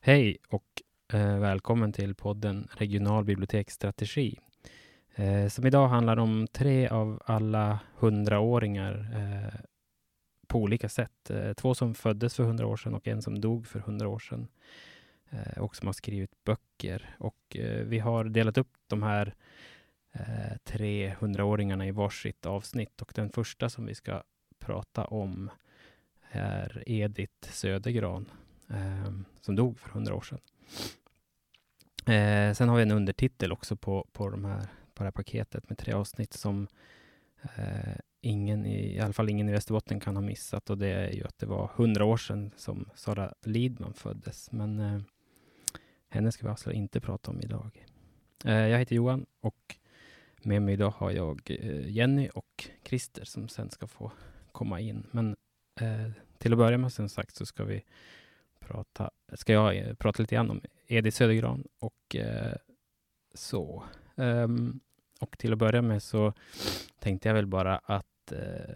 Hej och eh, välkommen till podden Regional biblioteksstrategi. Eh, som idag handlar om tre av alla hundraåringar eh, på olika sätt. Eh, två som föddes för hundra år sedan och en som dog för hundra år sedan. Eh, och som har skrivit böcker. Och eh, vi har delat upp de här eh, tre hundraåringarna i varsitt avsnitt. Och den första som vi ska prata om är Edith Södergran eh, som dog för hundra år sedan. Eh, sen har vi en undertitel också på, på, de här, på det här paketet med tre avsnitt som eh, ingen, i, i alla fall ingen i Västerbotten kan ha missat och det är ju att det var hundra år sedan som Sara Lidman föddes. Men eh, henne ska vi alltså inte prata om idag. Eh, jag heter Johan och med mig idag har jag eh, Jenny och Christer som sen ska få komma in. Men eh, till att börja med som sagt så ska vi prata, ska jag eh, prata lite grann om Edith Södergran och eh, så. Um, och till att börja med så tänkte jag väl bara att eh,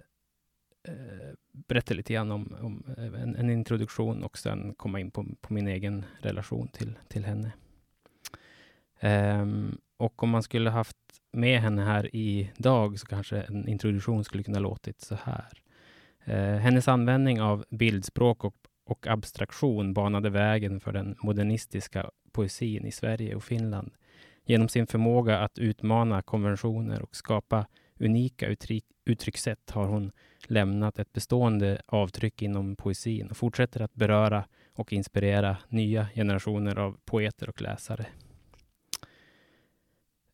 eh berätta lite grann om, om eh, en, en, introduktion och sen komma in på, på min egen relation till, till henne. Um, och om man skulle haft med henne här idag så kanske en introduktion skulle kunna låtit så här. Eh, hennes användning av bildspråk och och abstraktion banade vägen för den modernistiska poesin i Sverige och Finland. Genom sin förmåga att utmana konventioner och skapa unika uttryck, uttryckssätt har hon lämnat ett bestående avtryck inom poesin och fortsätter att beröra och inspirera nya generationer av poeter och läsare.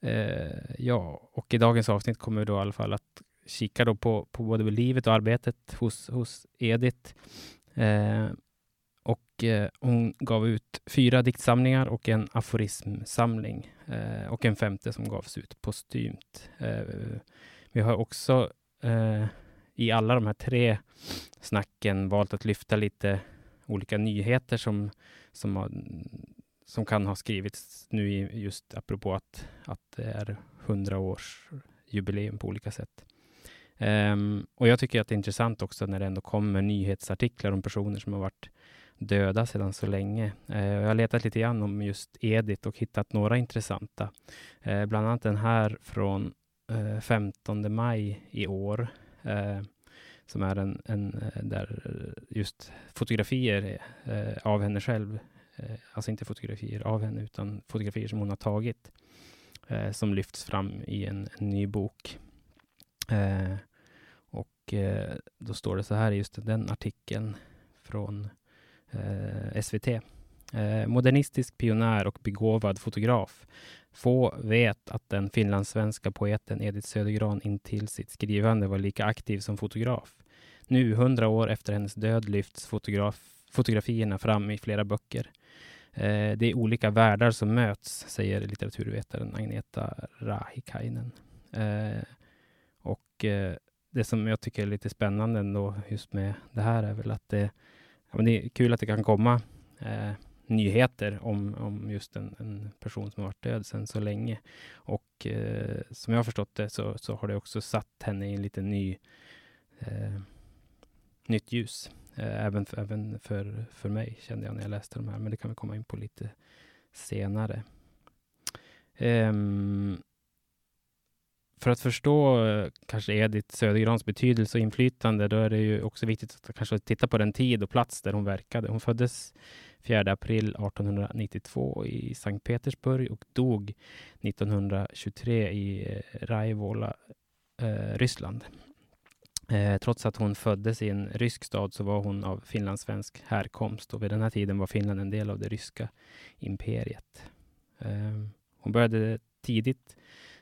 Eh, ja, och i dagens avsnitt kommer vi då i alla fall att kika då på, på både livet och arbetet hos, hos Edith. Eh, och eh, hon gav ut fyra diktsamlingar och en aforismsamling. Eh, och en femte som gavs ut postumt. Eh, vi har också eh, i alla de här tre snacken valt att lyfta lite olika nyheter som, som, har, som kan ha skrivits nu just apropå att, att det är hundra års jubileum på olika sätt. Um, och jag tycker att det är intressant också när det ändå kommer nyhetsartiklar om personer som har varit döda sedan så länge. Uh, jag har letat lite grann om just Edith och hittat några intressanta. Uh, bland annat den här från eh, 15 maj i år som är en, en där just fotografier av henne själv, alltså inte fotografier av henne utan fotografier som hon har tagit som lyfts fram i en, en ny bok. Eh, och eh, då står det så här i just den artikeln från eh, SVT. Eh, modernistisk pionjär och begåvad fotograf. Få vet att den finlandssvenska poeten Edith Södergran intill sitt skrivande var lika aktiv som fotograf. Nu, hundra år efter hennes död, lyfts fotograf fotografierna fram i flera böcker. Eh, det är olika världar som möts, säger litteraturvetaren Agneta Rahikainen. Eh, och eh, det som jag tycker är lite spännande ändå just med det här är väl att det ja, det är kul att det kan komma eh, nyheter om, om just en, en, person som har varit död sedan så länge. Och eh, som jag har förstått det så, så har det också satt henne i en lite ny eh, nytt ljus. Eh, även, för, även för, för mig kände jag när jag läste de här, men det kan vi komma in på lite senare. Um, för att förstå eh, kanske Edith Södergrans betydelse och inflytande, då är det ju också viktigt att kanske titta på den tid och plats där hon verkade. Hon föddes 4 april 1892 i Sankt Petersburg och dog 1923 i eh, Raivola, eh, Ryssland. Eh, trots att hon föddes i en rysk stad så var hon av finlandssvensk härkomst och vid den här tiden var Finland en del av det ryska imperiet. Eh, hon började tidigt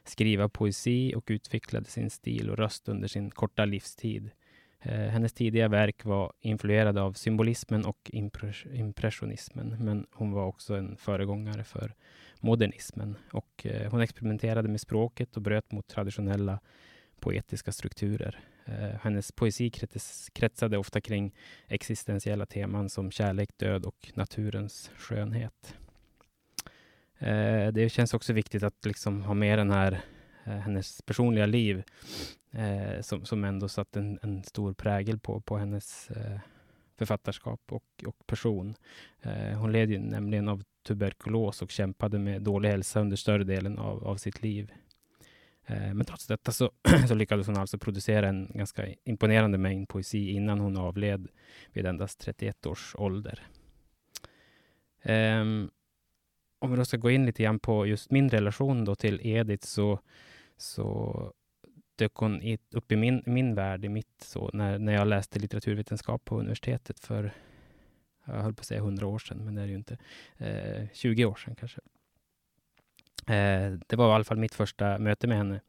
skriva poesi och utvecklade sin stil och röst under sin korta livstid. Eh, hennes tidiga verk var influerade av symbolismen och impressionismen, men hon var också en föregångare för modernismen och eh, hon experimenterade med språket och bröt mot traditionella poetiska strukturer. Eh, hennes poesi kretsade ofta kring existentiella teman som kärlek, död och naturens skönhet. Eh, det känns också viktigt att liksom ha med den här, eh, hennes personliga liv. eh, som, som ändå satt en, en stor prägel på, på hennes eh, författarskap och, och person. Eh, hon led ju nämligen av tuberkulos och kämpade med dålig hälsa under större delen av, av sitt liv. Eh, men trots detta så, så, lyckades hon alltså producera en ganska imponerande mängd poesi innan hon avled vid endast 31 års ålder. Um, om vi då ska gå in lite grann på just min relation då till Edith så, så dök hon i, upp i min, min värld, i mitt, så, när, när jag läste litteraturvetenskap på universitetet för, jag höll på att säga 100 år sedan, men det är det ju inte, eh, 20 år sedan kanske. Eh, det var i alla fall mitt första möte med henne.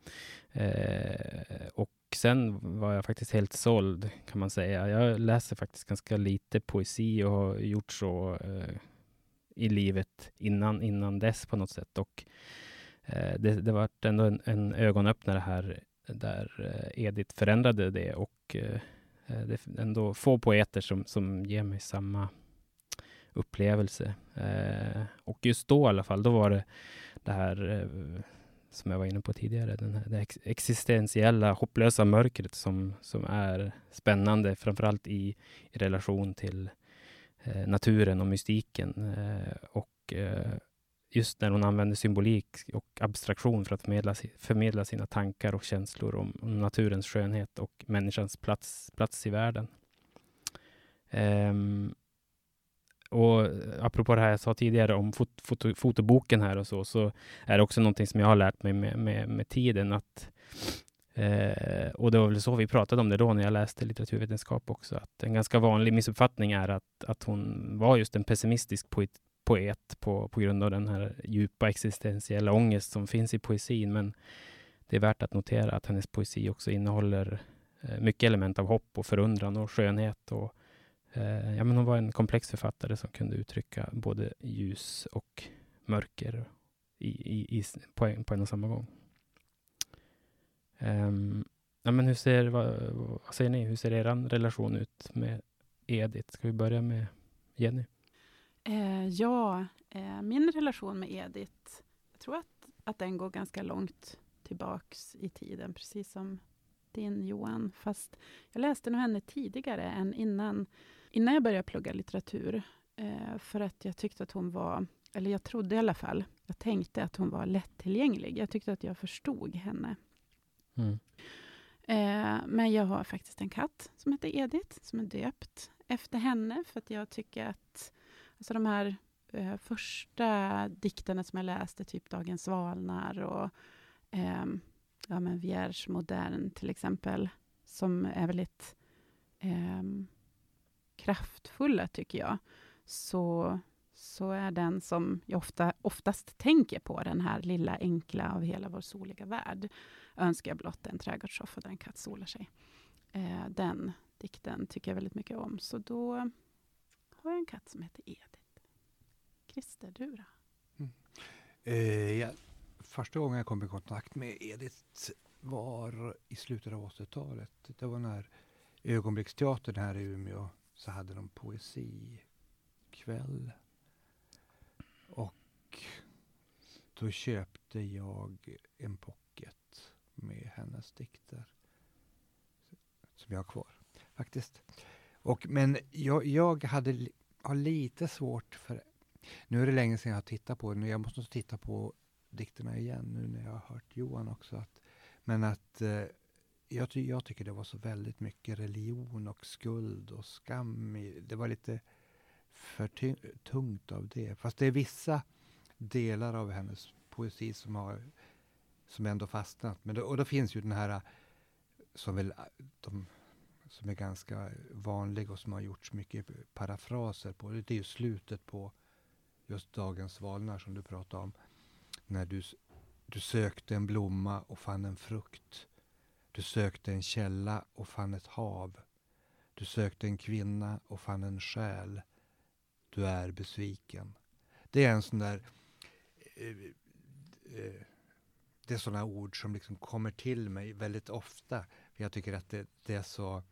Eh, och sen var jag faktiskt helt såld, kan man säga. Jag läser faktiskt ganska lite poesi och har gjort så eh, i livet innan, innan dess på något sätt. Och eh, det, det var ändå en, en ögonöppnare här där eh, Edith förändrade det och eh, eh, det är ändå få poeter som, som ger mig samma upplevelse. Eh, och just då i alla fall, då var det det här eh, som jag var inne på tidigare, den här, det existentiella, hopplösa mörkret som, som är spännande, framförallt i, i relation till eh, Eh, naturen och mystiken. Eh, och eh, just när hon använder symbolik och abstraktion för att förmedla, förmedla sina tankar och känslor om, om naturens skönhet och människans plats, plats i världen. Um, och apropå det här jag sa tidigare om fot, foto, fotoboken här och så, så är det också någonting som jag har lärt mig med, med, med tiden att eh, och det var väl så vi pratade om det då när jag läste litteraturvetenskap också, att en ganska vanlig missuppfattning är att, att hon var just en pessimistisk poet, poet på, på grund av den här djupa existentiella ångest som finns i poesin. Men det är värt att notera att hennes poesi också innehåller eh, mycket element av hopp och förundran och skönhet och Eh, ja, men hon var en komplex författare som kunde uttrycka både ljus och mörker i, i, i, på, en, på en och samma gång. Um, ja, men hur ser, vad, vad, säger ni, hur ser er relation ut med Edith? Ska vi börja med Jenny? Eh, ja, eh, min relation med Edith, jag tror att, att den går ganska långt tillbaks i tiden, precis som din Johan. Fast jag läste nog henne tidigare än innan innan jag började plugga litteratur, eh, för att jag tyckte att hon var, eller jag trodde i alla fall, jag tänkte att hon var lättillgänglig. Jag tyckte att jag förstod henne. Mm. Eh, men jag har faktiskt en katt som heter Edith, som är döpt efter henne, för att jag tycker att alltså de här eh, första dikterna som jag läste, typ Dagens svalnar och eh, ja, men Vierge modern till exempel, som är väldigt eh, kraftfulla, tycker jag, så, så är den som jag ofta, oftast tänker på, den här lilla enkla av hela vår soliga värld, önskar jag blott en trädgårdssoffa där en katt solar sig. Eh, den dikten tycker jag väldigt mycket om, så då har jag en katt som heter Edith. Christer, du då? Mm. Eh, ja, första gången jag kom i kontakt med Edith var i slutet av 80-talet. Det var när Ögonblicksteatern här i Umeå så hade de poesikväll. Och då köpte jag en pocket med hennes dikter. Som jag har kvar, faktiskt. Och, men jag, jag hade, har lite svårt för... Nu är det länge sedan jag har tittat på den. Jag måste titta på dikterna igen nu när jag har hört Johan också. Att, men att eh, jag, ty jag tycker det var så väldigt mycket religion och skuld och skam. I, det var lite för tungt av det. Fast det är vissa delar av hennes poesi som har som ändå fastnat. Men då, och då finns ju den här äh, som väl äh, de, som är ganska vanlig och som har gjorts mycket parafraser på. Det är ju slutet på just Dagens svalnar som du pratade om. När du, du sökte en blomma och fann en frukt. Du sökte en källa och fann ett hav. Du sökte en kvinna och fann en själ. Du är besviken. Det är en sån där... Eh, eh, det är såna ord som liksom kommer till mig väldigt ofta. Jag tycker att det, det är så...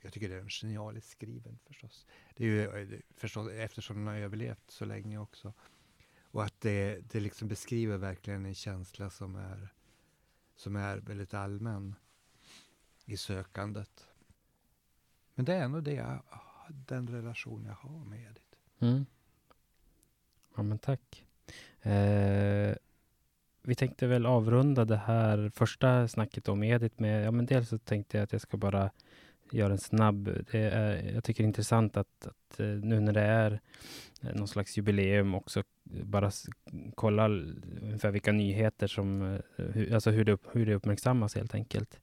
Jag tycker det är genialiskt skriven förstås. Det är ju eh, förstås eftersom den har överlevt så länge också. Och att det, det liksom beskriver verkligen en känsla som är som är väldigt allmän. i sökandet. Men det är nog det jag, den relation jag har med Edith. Mm. Ja, men tack. Eh, vi tänkte väl avrunda det här första snacket om Edith med, ja men dels så tänkte jag att jag ska bara göra en snabb, det är, jag tycker det är intressant att, att eh, nu när det är eh, någon slags jubileum också bara kolla ungefär vilka nyheter som, eh, hur, alltså hur det, hur det uppmärksammas helt enkelt.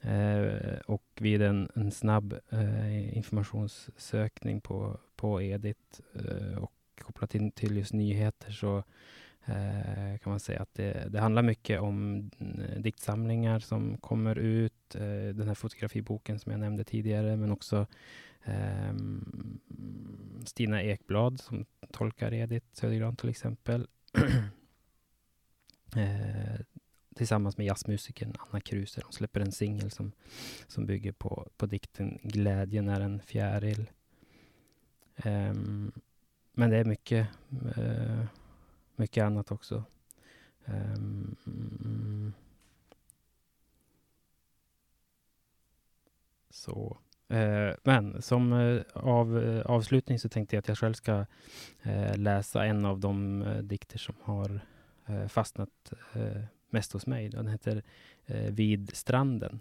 Eh, och vid en, en snabb eh, informationssökning på, på Edit eh, och kopplat in till just nyheter så Eh, kan man säga att det, det, handlar mycket om eh, diktsamlingar som kommer ut, eh, den här fotografiboken som jag nämnde tidigare, men också ehm, Stina Ekblad som tolkar Edith Södergran till exempel. Eh, tillsammans med jazzmusikern Anna Kruser. Hon släpper en singel som, som bygger på, på dikten Glädjen är en fjäril. Um, men det är mycket uh, mycket annat också. Um, så. Uh, men som uh, av, uh, avslutning så tänkte jag att jag själv ska läsa en av de dikter som har fastnat mest hos mig. Den heter eh, Vid stranden.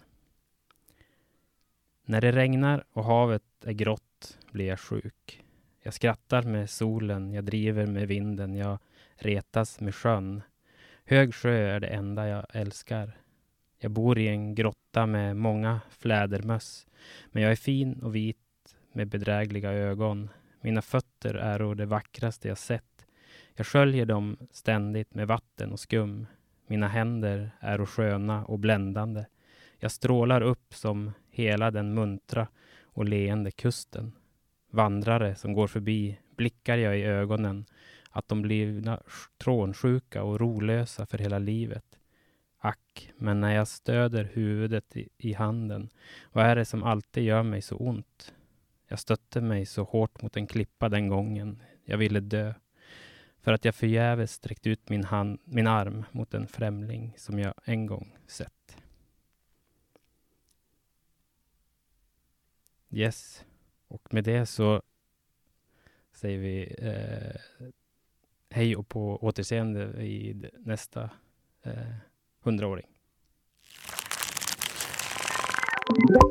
När det regnar och havet är grått blir jag sjuk. Jag skrattar med solen, jag driver med vinden, jag retas med sjön. Hög sjö är det enda jag älskar. Jag bor i en grotta med många flädermöss. Men jag är fin och vit med bedrägliga ögon. Mina fötter är det vackraste jag sett. Jag sköljer dem ständigt med vatten och skum. Mina händer är sköna och bländande. Jag strålar upp som hela den muntra och leende kusten. Vandrare som går förbi blickar jag i ögonen att de blir trånsjuka och rolösa för hela livet. Ack, men när jag stöder huvudet i, i handen, vad är det som alltid gör mig så ont? Jag stötte mig så hårt mot en klippa den gången. Jag ville dö. För att jag förgäves sträckt ut min, hand, min arm mot en främling som jag en gång sett. Yes. Och med det så säger vi eh, hej och på återseende i nästa eh, hundraåring. Eh,